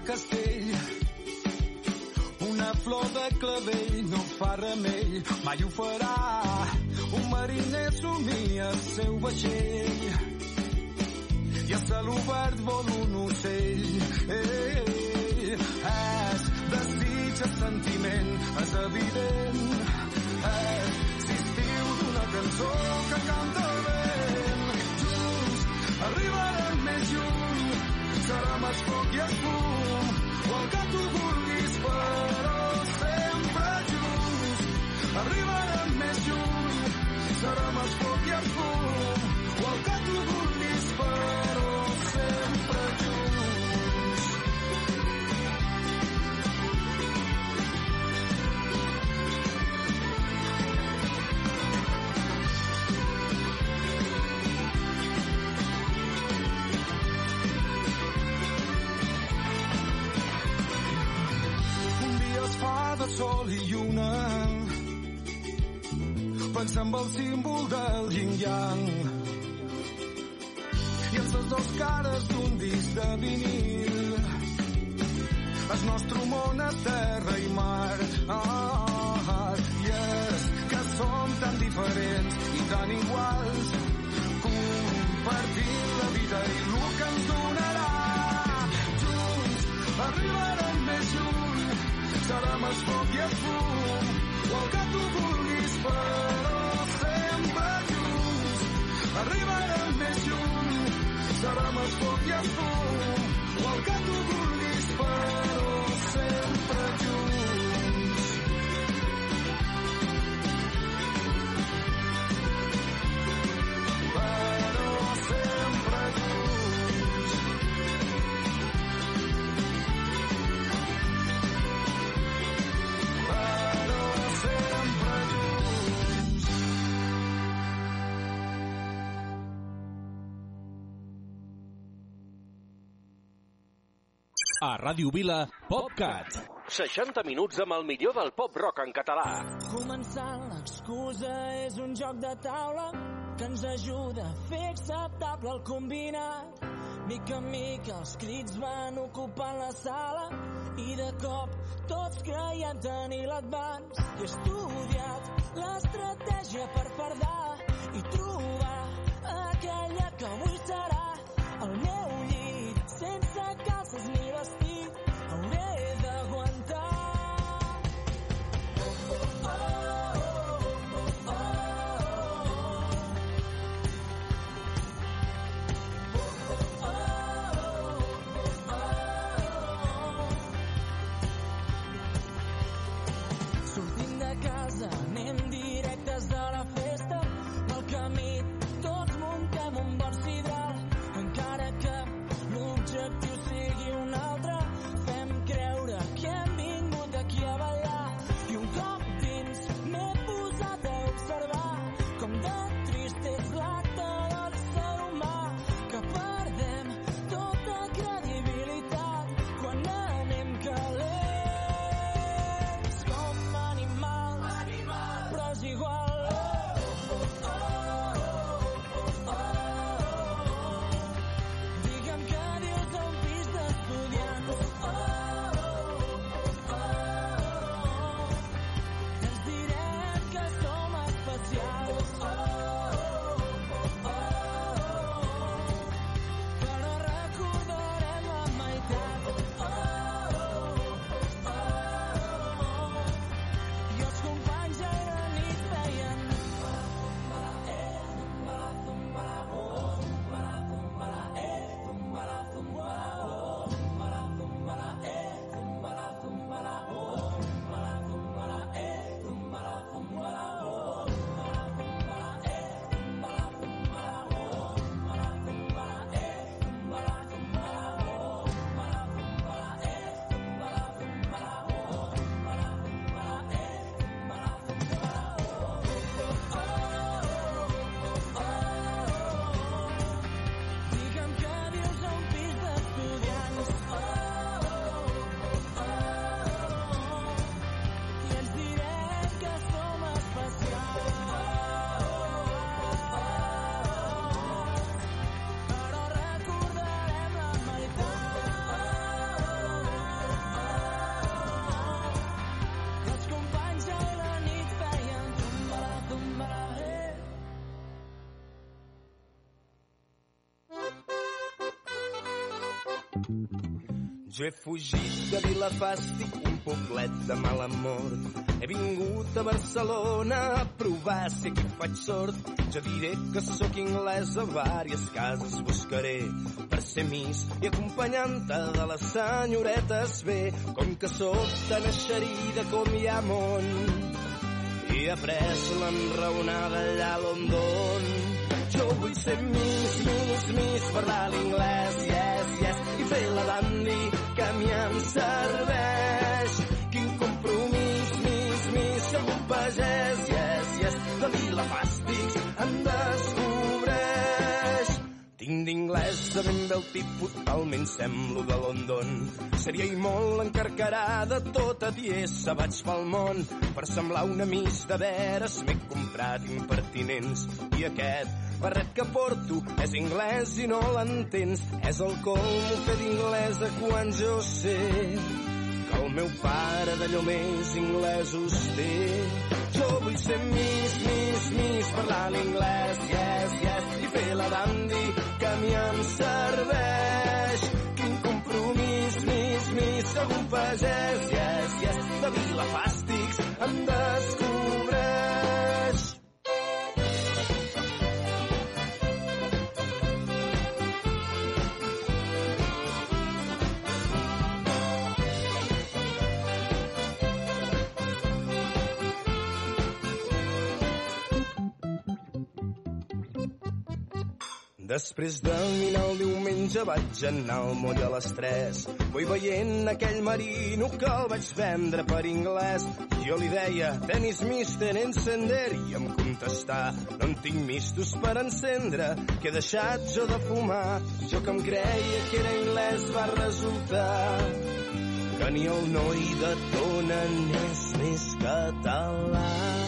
Castell. Una flor de clavell no fa remei, mai ho farà. Un mariner somia el seu vaixell. I a cel obert vol un ocell. Ei, ei, és desig, és sentiment, és evident. És l'estiu d'una cançó que canta el vent. Junts arribarem més lluny, serà més foc i el fum, o el que tu vulguis, però sempre junts. Arribarem més lluny, serà més foc i fum, sol i lluna. Pensa en el símbol del yin-yang i els dos cares d'un disc de vinil. El nostre món és terra i mar. Ah, i és que som tan diferents i tan iguals. Compartint la vida i el que ens donarà serà més foc i el fum o el que tu vulguis però sempre junts arribarem més lluny serà més foc i el fum o el que tu vulguis però A Ràdio Vila, PopCat. 60 minuts amb el millor del pop rock en català. Començant l'excusa és un joc de taula que ens ajuda a fer acceptable el combinat. Mica en mica els crits van ocupant la sala i de cop tots creien tenir l'advance. He estudiat l'estratègia per fardar i trobar aquella que avui serà el meu Jo he fugit de Vilafàstic, un poblet de mala mort. He vingut a Barcelona a provar si aquí faig sort. Jo diré que sóc anglès a vàries cases buscaré per ser mis i acompanyant-te de les senyoretes bé. Com que sóc tan eixerida com hi ha món i he après l'enraonada allà a London. Jo vull ser mis, mis, mis, parlar l'inglès, yes, la dandy que a mi em serveix. Quin compromís, mis, mis, si algun pagès, yes, yes, de vila fàstics em descobreix. Tinc d'inglès de ben bé el tipus, talment semblo de London. Seria i molt encarcarada, tota tiesa vaig pel món. Per semblar una mis de veres m'he comprat impertinents. I aquest barret que porto és anglès i no l'entens. És el colmo de quan jo sé que el meu pare d'allò més inglesos té. Jo vull ser mis, mis, mis, parlar l'inglès, yes, yes, i fer la dandy que a mi em serveix. Quin compromís, mis, mis, sóc un pagès, yes, Després de minar el diumenge vaig anar al moll a les 3. Vull veient aquell marino que el vaig vendre per anglès. Jo li deia, tenis mister encender, i em contestà, no en tinc mistos per encendre, que he deixat jo de fumar. Jo que em creia que era anglès va resultar que ni el noi de Tona n'és més català.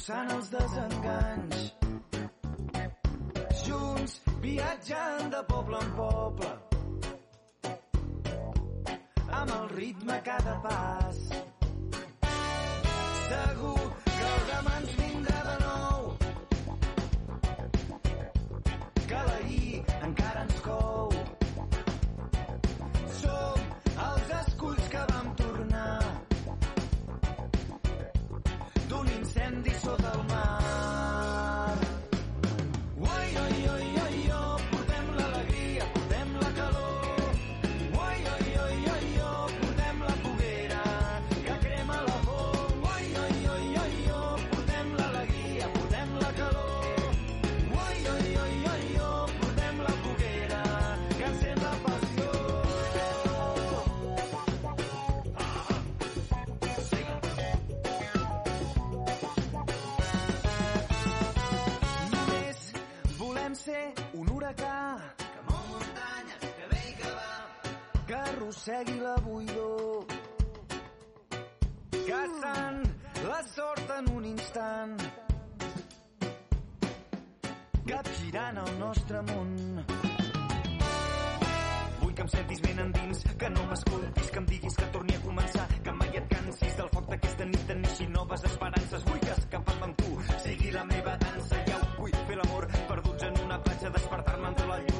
calaix expulsant els desenganys. Junts viatjant de poble en poble. Amb el ritme cada pas segui la buidor. Gastant la sort en un instant. Capgirant el nostre món. Vull que em sentis ben endins, que no m'escoltis, que em diguis que torni a començar, que mai et cansis del foc d'aquesta nit, de noves esperances. Vull que escapant amb tu sigui la meva dansa, ja ho vull fer l'amor, perduts en una platja, despertar-me entre la llum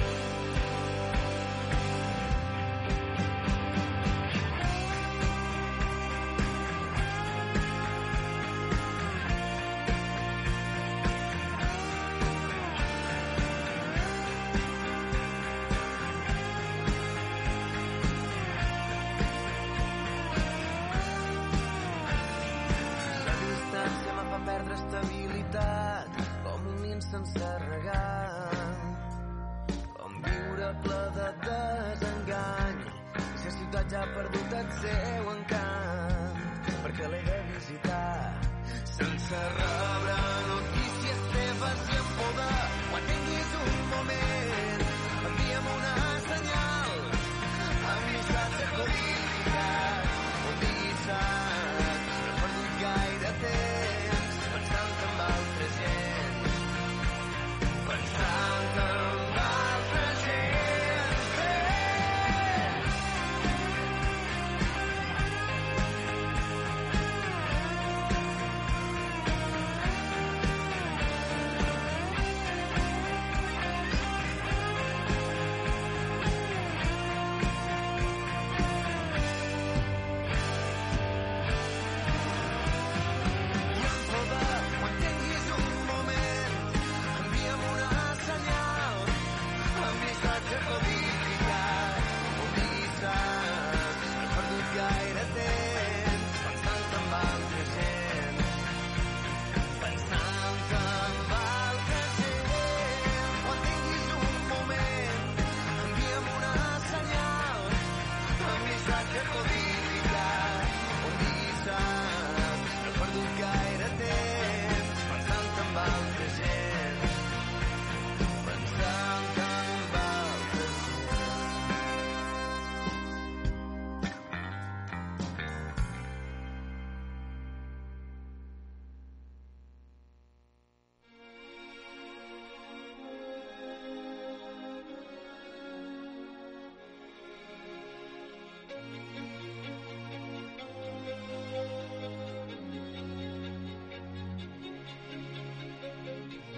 ja ha perdut el seu encant perquè l'he de visitar sense rebre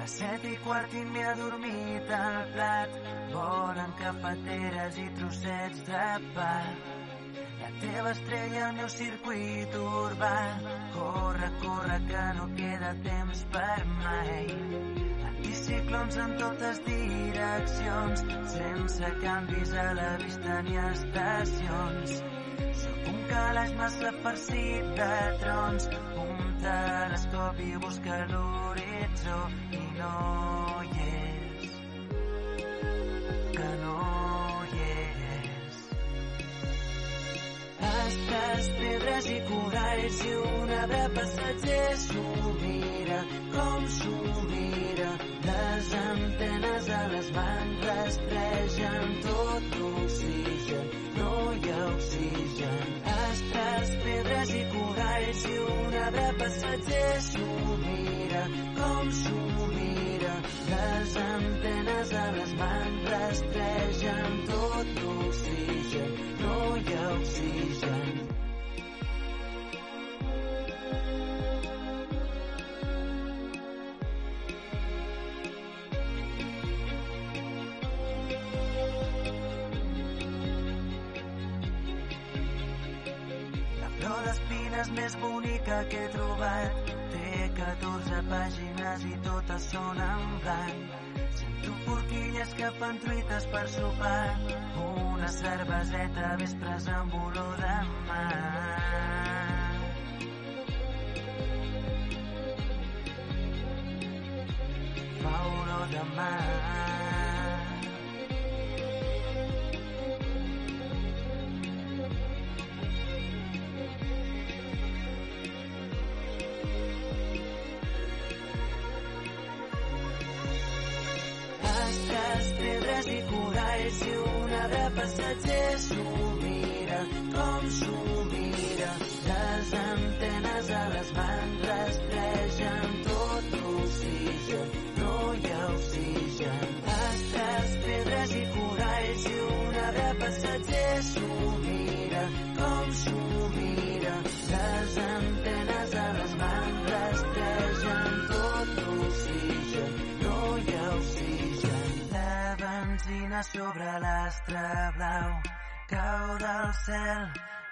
Les set i quart i m'he adormit al plat. Volen cafeteres i trossets de pa. La teva estrella al meu circuit urbà. Corre, corre, que no queda temps per mai. Anticiclons en totes direccions, sense canvis a la vista ni estacions. Sóc un calaix massa farcit de trons, un telescopi busca l'horitzó l'horitzó i no hi és que no hi és Estàs pedres i coralls i un arbre passatger s'ho mira com s'ho mira. Les antenes a les mans rastregen tot un pedres i coralls i un arbre passatger s'ho mira com s'ho mira les antenes a les mans rastregen tot l'oxigen no hi ha oxigen. D'espines més bonica que he trobat té 14 pàgines i totes són en blanc. Sento forquilles que fan truites per sopar, una cerveseta vespres amb olor de mar. Fa olor de mar. Pedres i coralls i una de passatgers s'ho mira, com s'ho mira. Les antenes a les mans rastregen tot l'oxigen, no hi ha oxigen. Astres, pedres i coralls i una de passatgers s'ho mira, sobre l'astre blau cau del cel,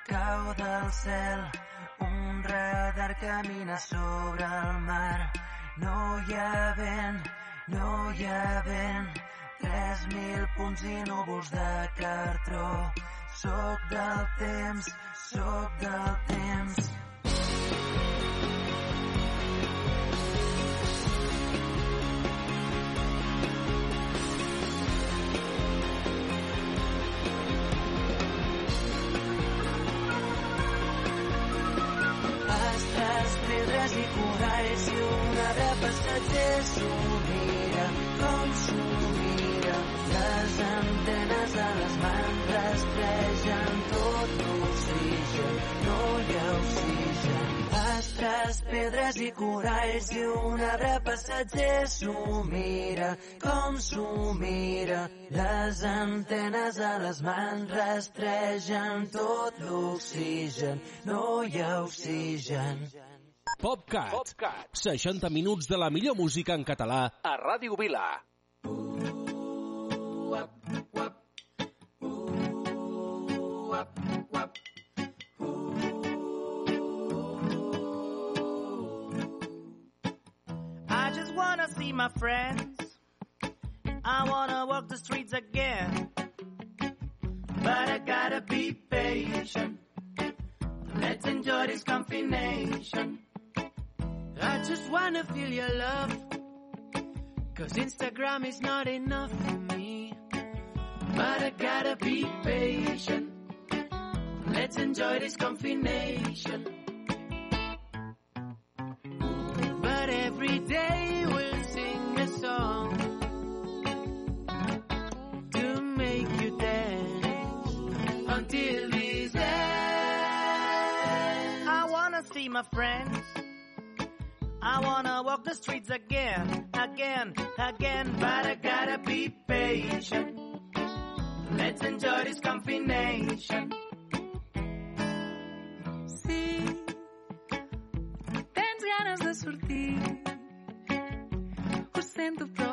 cau del cel. Un radar camina sobre el mar. No hi ha vent, no hi ha vent. Tres mil punts i núvols de cartró. Soc del temps, soc del temps. Pedres i coralls i una de passatgers s'ho mira, com s'ho mira. Les antenes a les mans rastregen tot l'oxigen, no hi ha oxigen. PopCat. PopCat. 60 minuts de la millor música en català a Ràdio Vila. See my friends. I wanna walk the streets again. But I gotta be patient. Let's enjoy this combination. I just wanna feel your love. Cause Instagram is not enough for me. But I gotta be patient. Let's enjoy this combination. My friends. I wanna walk the streets again, again, again, but I gotta be patient. Let's enjoy this combination. Sí, tens ganes de sortir. Ho sento, però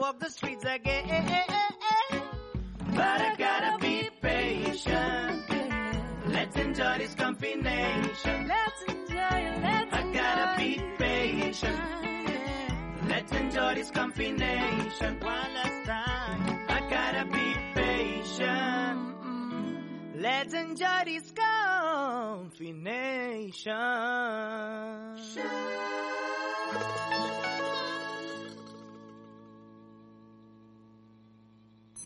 Walk the streets again. But I gotta be patient. Let's enjoy this combination. Let's enjoy, let's I gotta be patient. Let's enjoy this combination one last time. I gotta be patient. Let's enjoy this combination.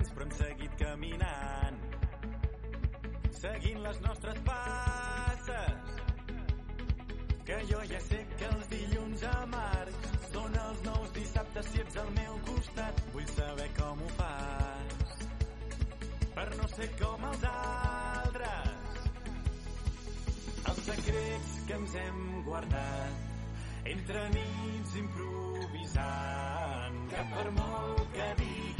descans, però hem seguit caminant. Seguint les nostres passes. Que jo ja sé que els dilluns amargs són els nous dissabtes si ets al meu costat. Vull saber com ho fas per no ser com els altres. Els secrets que ens hem guardat entre nits improvisant que per molt que digui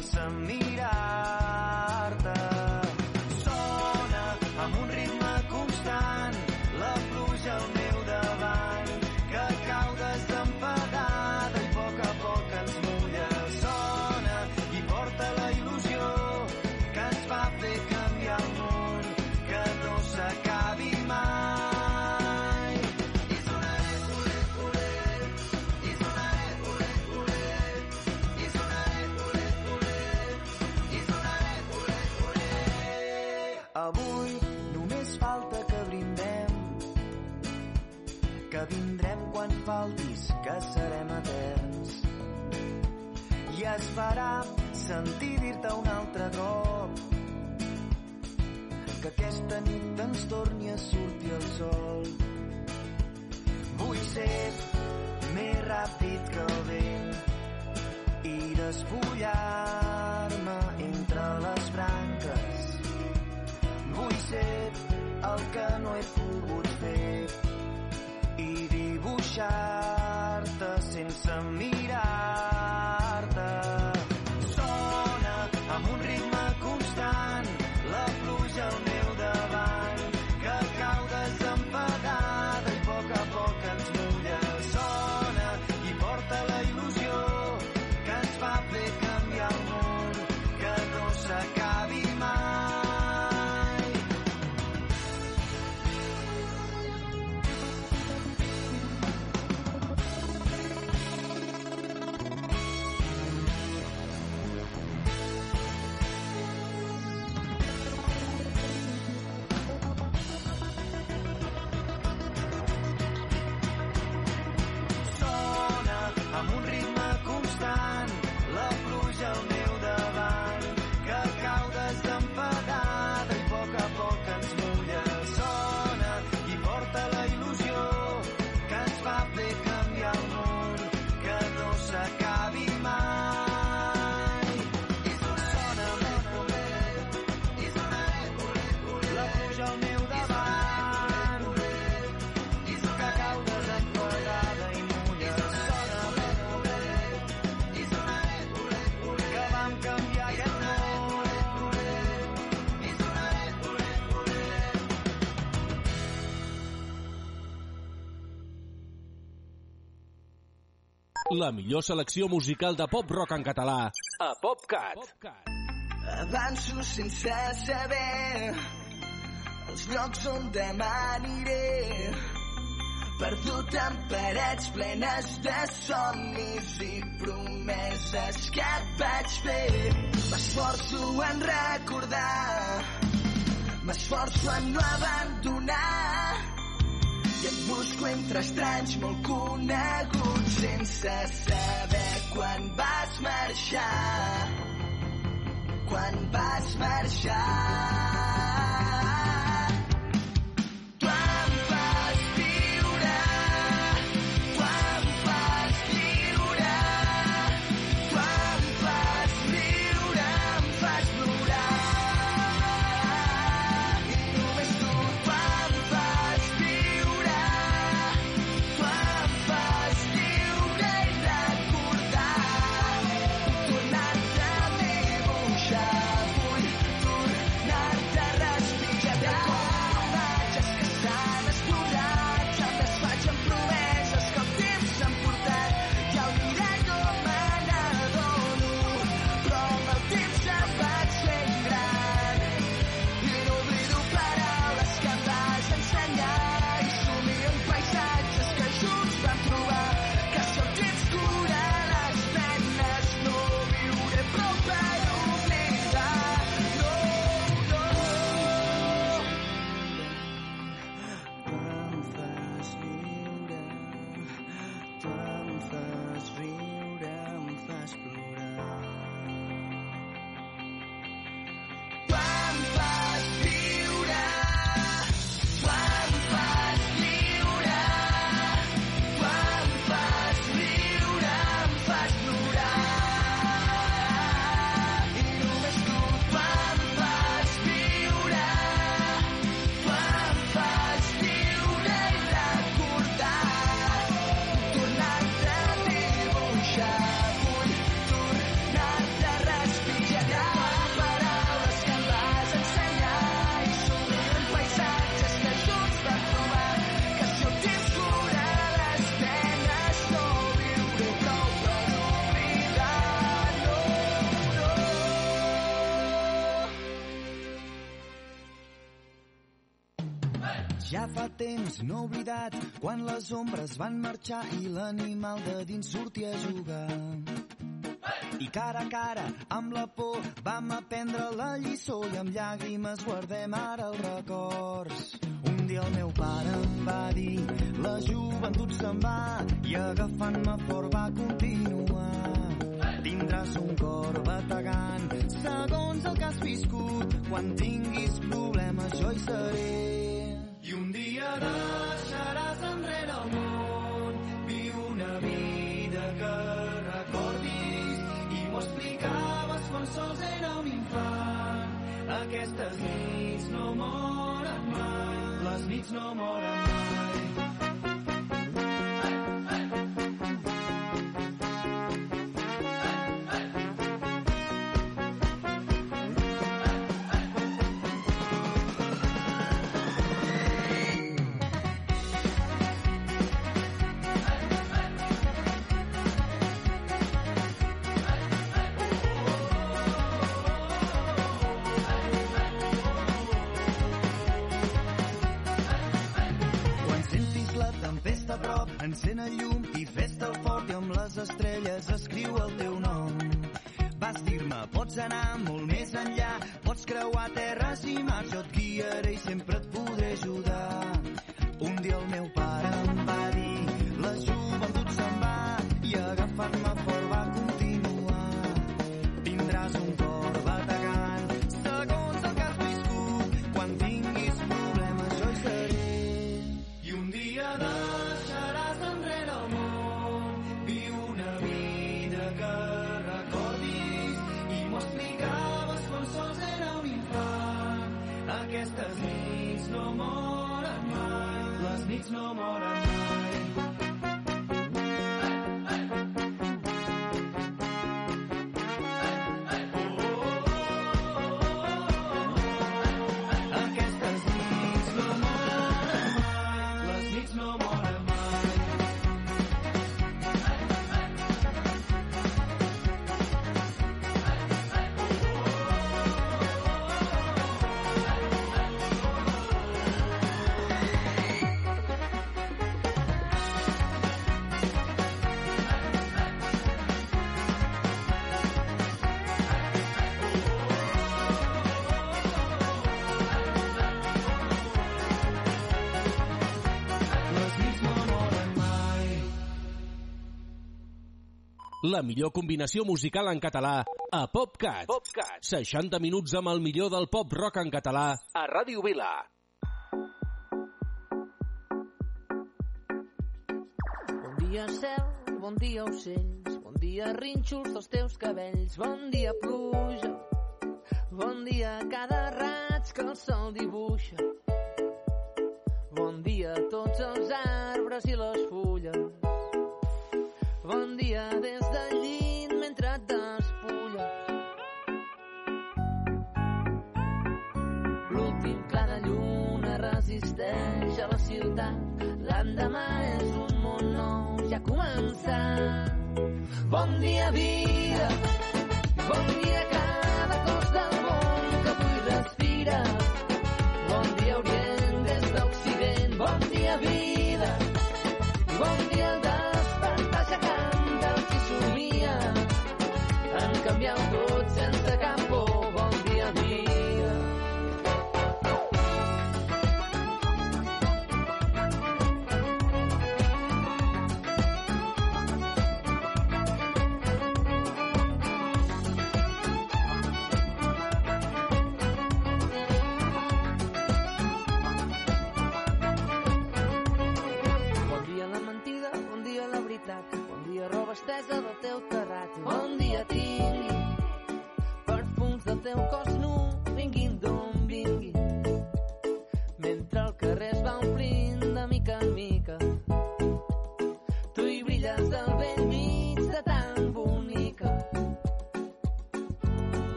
Sense mirar-te. Quan faltis, que serem eterns. I es farà sentir dir-te un altre cop que aquesta nit ens torni a sortir el sol. Vull ser més ràpid que el vent i despullar-me entre les branques Vull ser el que no he pogut dibuixar-te sense mirar-te. La millor selecció musical de pop rock en català. A PopCat. Avanço sense saber els llocs on demà aniré. Perdut en parets plenes de somnis i promeses que et vaig fer. M'esforço en recordar, m'esforço en no abandonar busco entre estranys molt coneguts sense saber quan vas marxar quan vas marxar. No oblidat, quan les ombres van marxar i l'animal de dins sortia a jugar. I cara a cara, amb la por, vam aprendre la lliçó i amb llàgrimes guardem ara els records. Un dia el meu pare em va dir la joventut se'n va i agafant-me fort va continuar. Tindràs un cor bategant segons el que has viscut. Quan tinguis problemes jo hi seré. Dia deixaràs enrere el món, viu una vida que recordis i m'ho explicaves quan sols era un infant. Aquestes nits no moren mai, les nits no moren mai. Encén el llum i fes-te'l fort i amb les estrelles escriu el teu nom. Vas dir-me, pots anar molt més enllà, pots creuar terres i mars, jo et guiaré i sempre no moren La millor combinació musical en català a PopCat. PopCat. 60 minuts amb el millor del pop rock en català a Ràdio Vila. Bon dia cel, bon dia ocells, bon dia rínxols dels teus cabells, bon dia pluja, bon dia cada raig que el sol dibuixa, bon dia a tots els arbres i les fulles, bon dia des L'endemà és un món nou, ja ha començat. Bon dia, vida. Bon dia,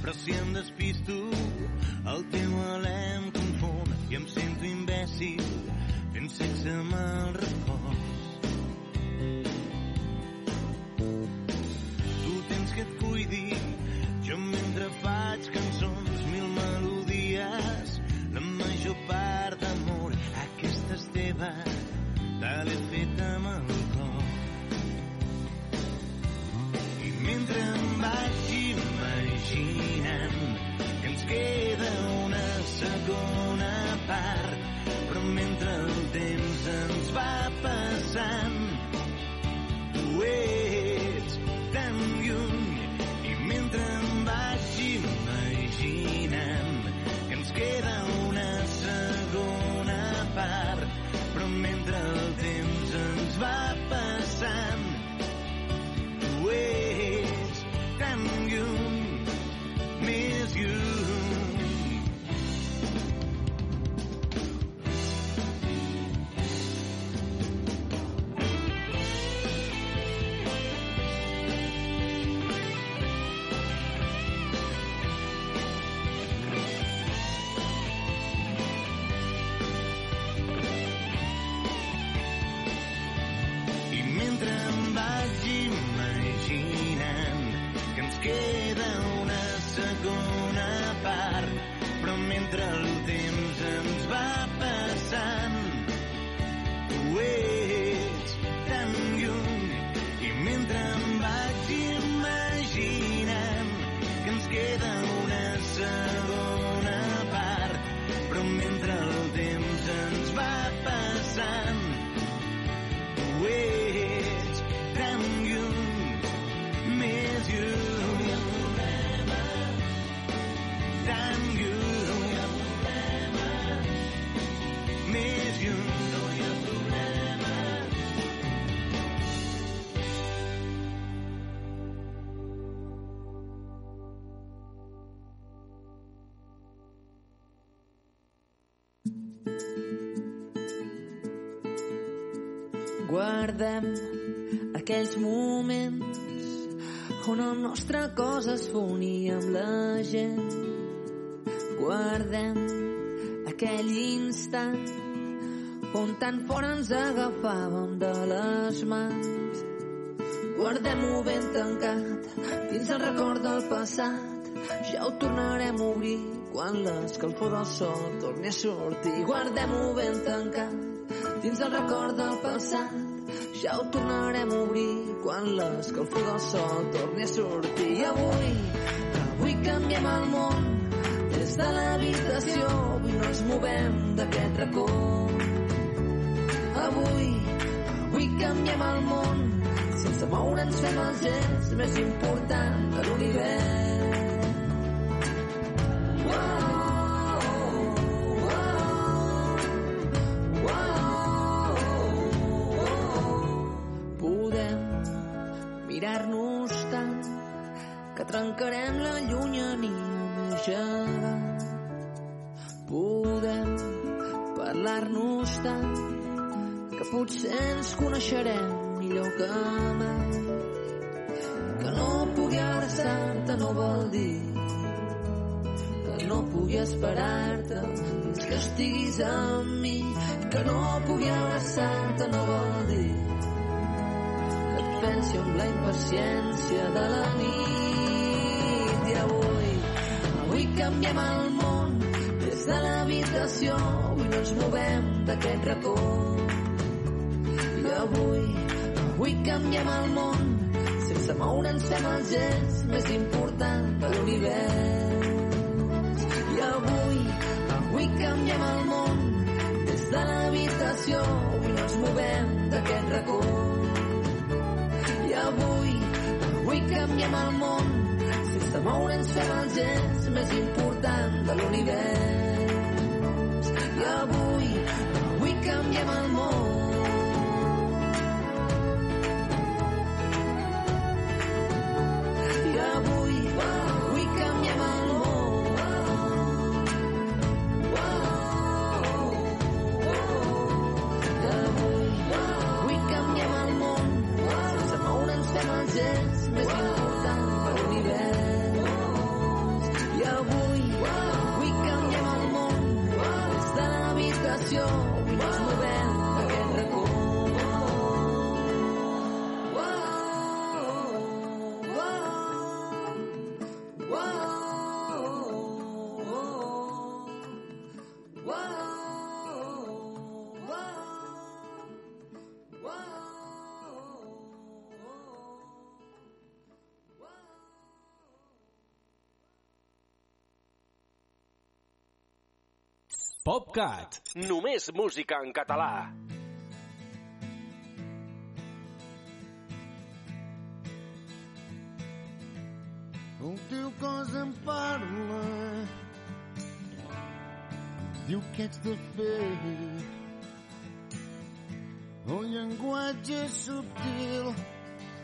Però si em despisto, el teu alè em confon i em sento imbècil fent sexe amb el repòs. Tu tens que et cuidi, jo mentre faig cançons, mil melodies, la major part d'amor, aquesta és teva, te l'he fet amb el cor. I mentre queda una segona Guardem aquells moments on el nostre cos es fonia amb la gent. Guardem aquell instant on tan fort ens agafàvem de les mans. Guardem-ho ben tancat dins el record del passat. Ja ho tornarem a obrir quan l'escalfor del sol torni a sortir. Guardem-ho ben tancat dins el record del passat. Ja ho tornarem a obrir quan l'escalfor del sol torni a sortir. I avui, avui canviem el món des de l'habitació. Avui no ens movem d'aquest racó. Avui, avui canviem el món sense moure'ns fem el gest més important de l'univers. Estiguis amb mi. Que no pugui abraçar-te no vol dir que et pensi amb la impaciència de la nit. I avui canviem el món des de l'habitació i no ens movem d'aquest racó. I avui, avui canviem el món sense moure'ns fem el gest més important de l'univers. De l'habitació i no ens movem d'aquest racó. I avui, avui canviem el món sense moure'ns fem el gest més important de l'univers. PopCat. Només música en català. El teu cos em parla Diu què ets de fer El llenguatge és subtil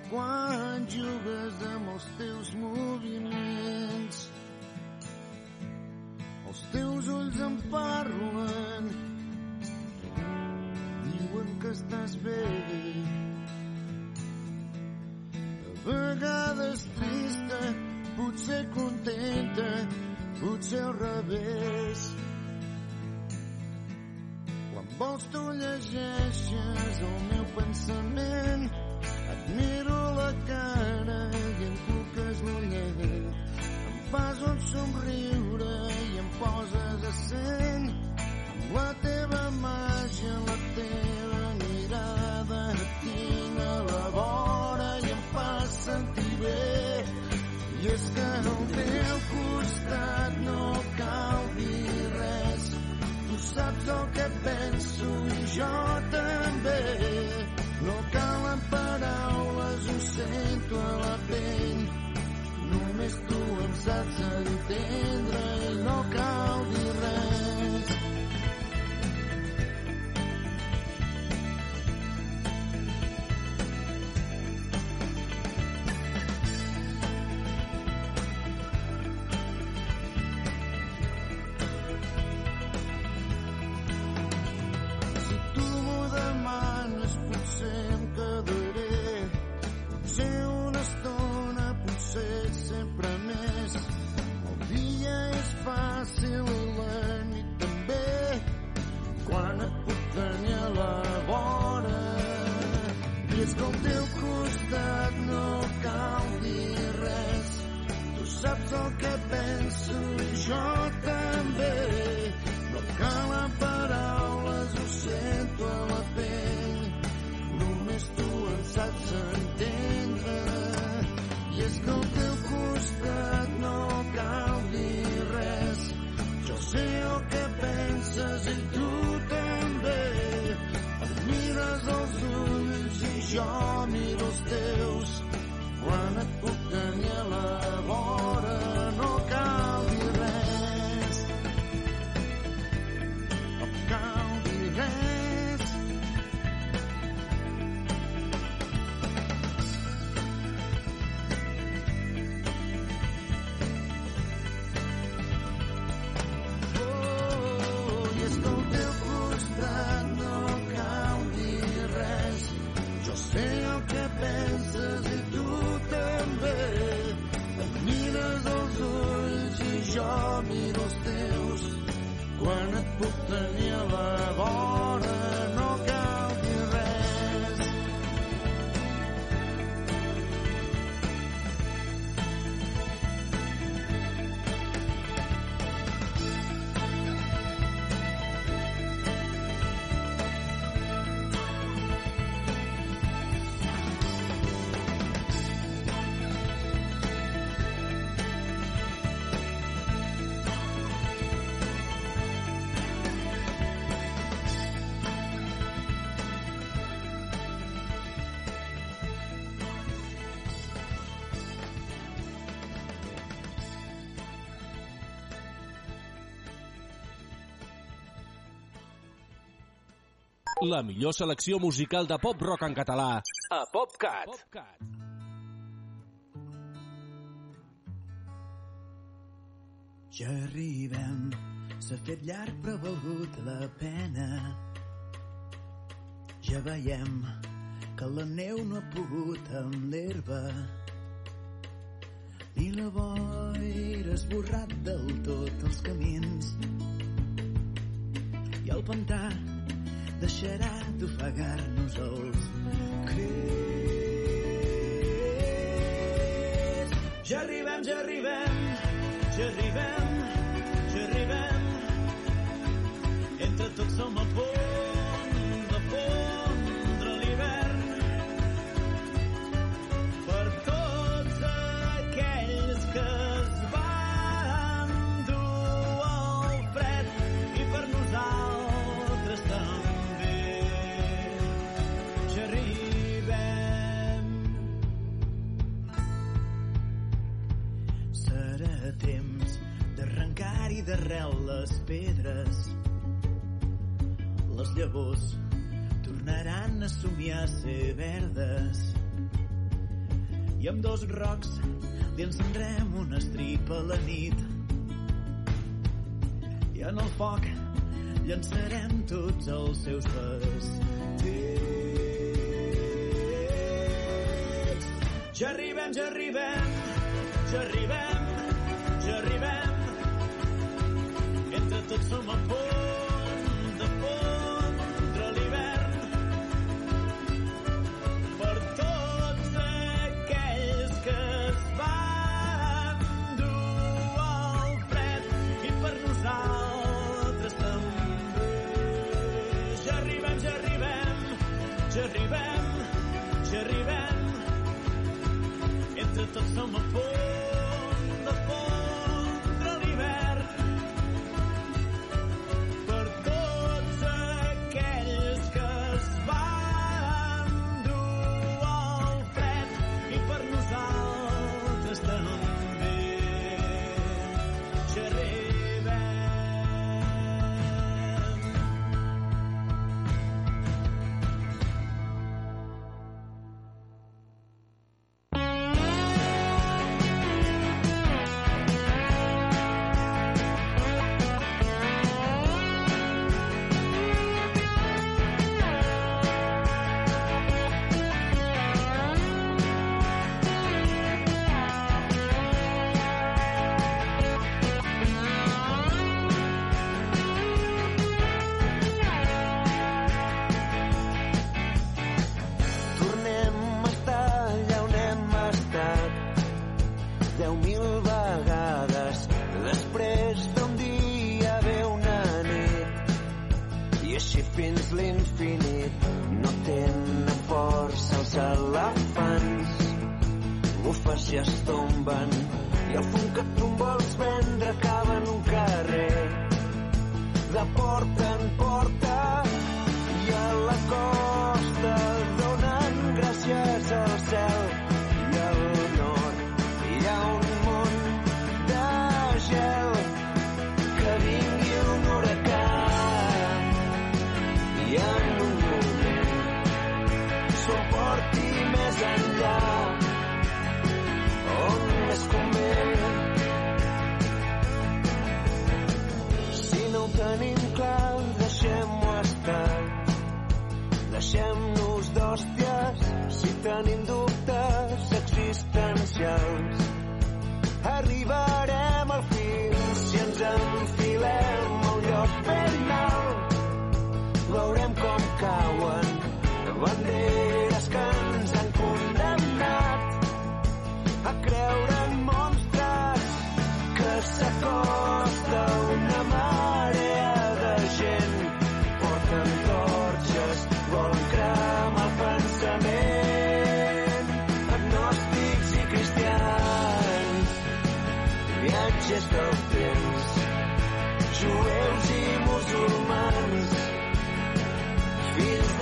quan jugues amb els teus moviments teus ulls em parlen. Diuen que estàs bé. A vegades trista potser contenta potser al revés. Quan vols tu llegeixes el meu pensament amb la teva màgia, la teva mirada et tinc a la vora i em fas sentir bé. I és que al teu costat no cal dir res. Tu saps el que penso i jo també. No calen paraules ho sento a la pell. Només tu em saps entendre els teus. Quan et puc tenir La millor selecció musical de pop-rock en català a PopCat. PopCat. Ja arribem, s'ha fet llarg però ha valgut la pena. Ja veiem que la neu no ha pogut amb l'herba i la boira ha esborrat del tot els camins i el pantà deixarà d'ofegar-nos els crits. Ja arribem, ja arribem, ja arribem, ja arribem. Entre tots som a punt temps d'arrencar-hi d'arrel les pedres. Les llavors tornaran a somiar a ser verdes. I amb dos rocs li encendrem una estripa a la nit. I en el foc llançarem tots els seus vestits. Ja arribem, ja arribem, ja arribem, ja arribem. Entre tots som a punt de fondre l'hivern. Per tots aquells que es van dur el fred i per nosaltres també. Ja arribem, ja arribem, ja arribem, ja arribem. Entre tots som a punt bufes ja tenim dubtes existencials.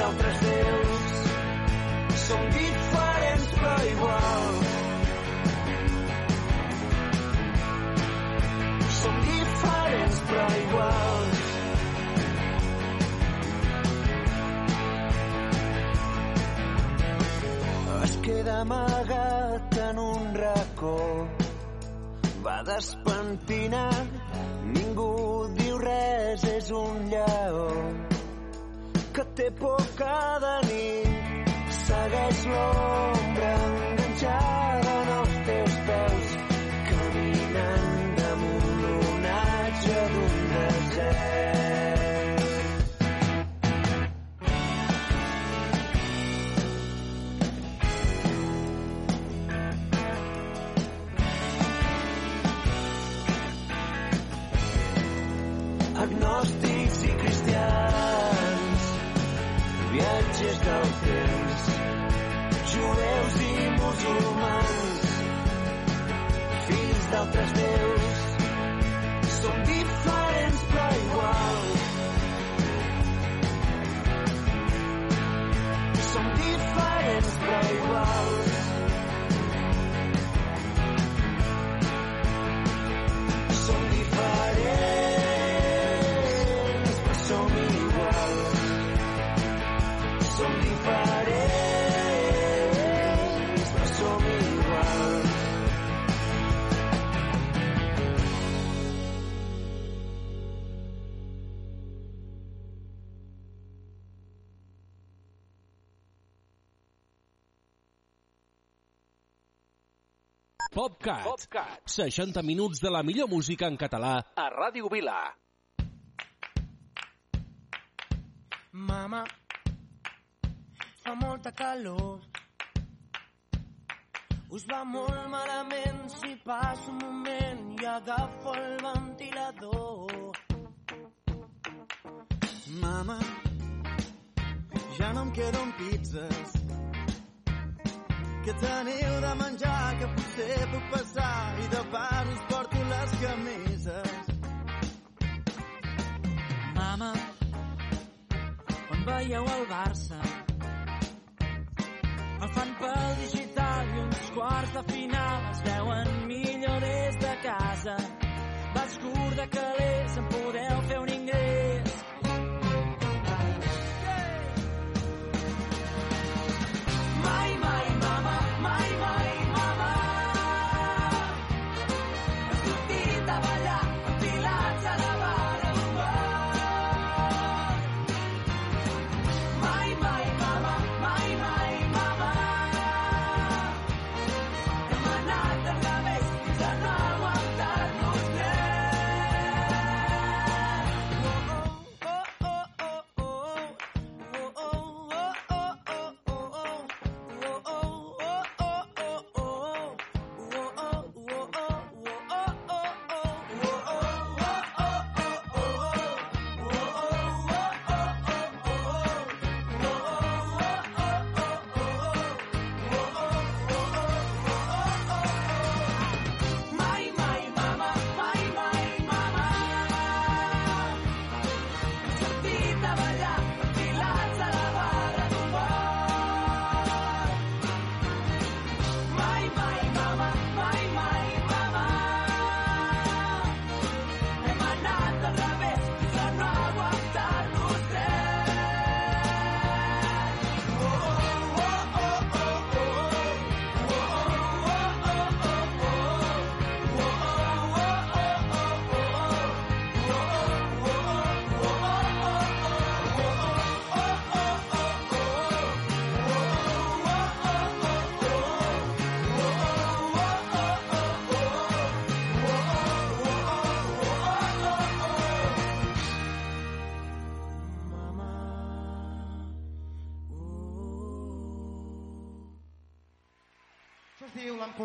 d'altres déus. Som diferents però igual. Som diferents però igual. Es queda amagat en un racó va despentinat ningú diu res, és un lleó que té por cada nit. Segueix l'ombra d'altres déus, PopCat. PopCat. 60 minuts de la millor música en català a Ràdio Vila. Mama, fa molta calor. Us va molt malament si passo un moment i agafo el ventilador. Mama, ja no em queden pizzas. Que teniu de menjar, que potser puc passar i de pas us porto les camises. Mama, quan veieu el Barça, el fan pel digital i uns quarts de final es veuen millor des de casa. Vas curt de calés, en podeu fer un ingrés.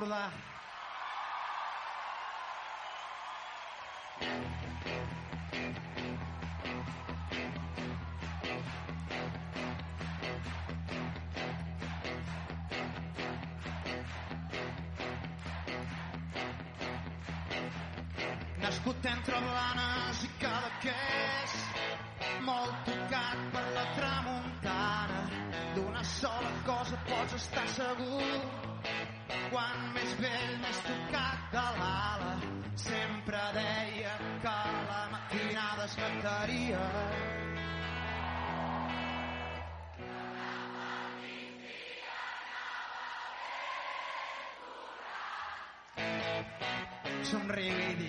l'Empordà. Nascut entre blanes i cadaqués, molt tocat per la tramuntana. D'una sola cosa pots estar segur, quan més vell, més tocat de l'ala, sempre deia que la matinada es cantaria. Somrigui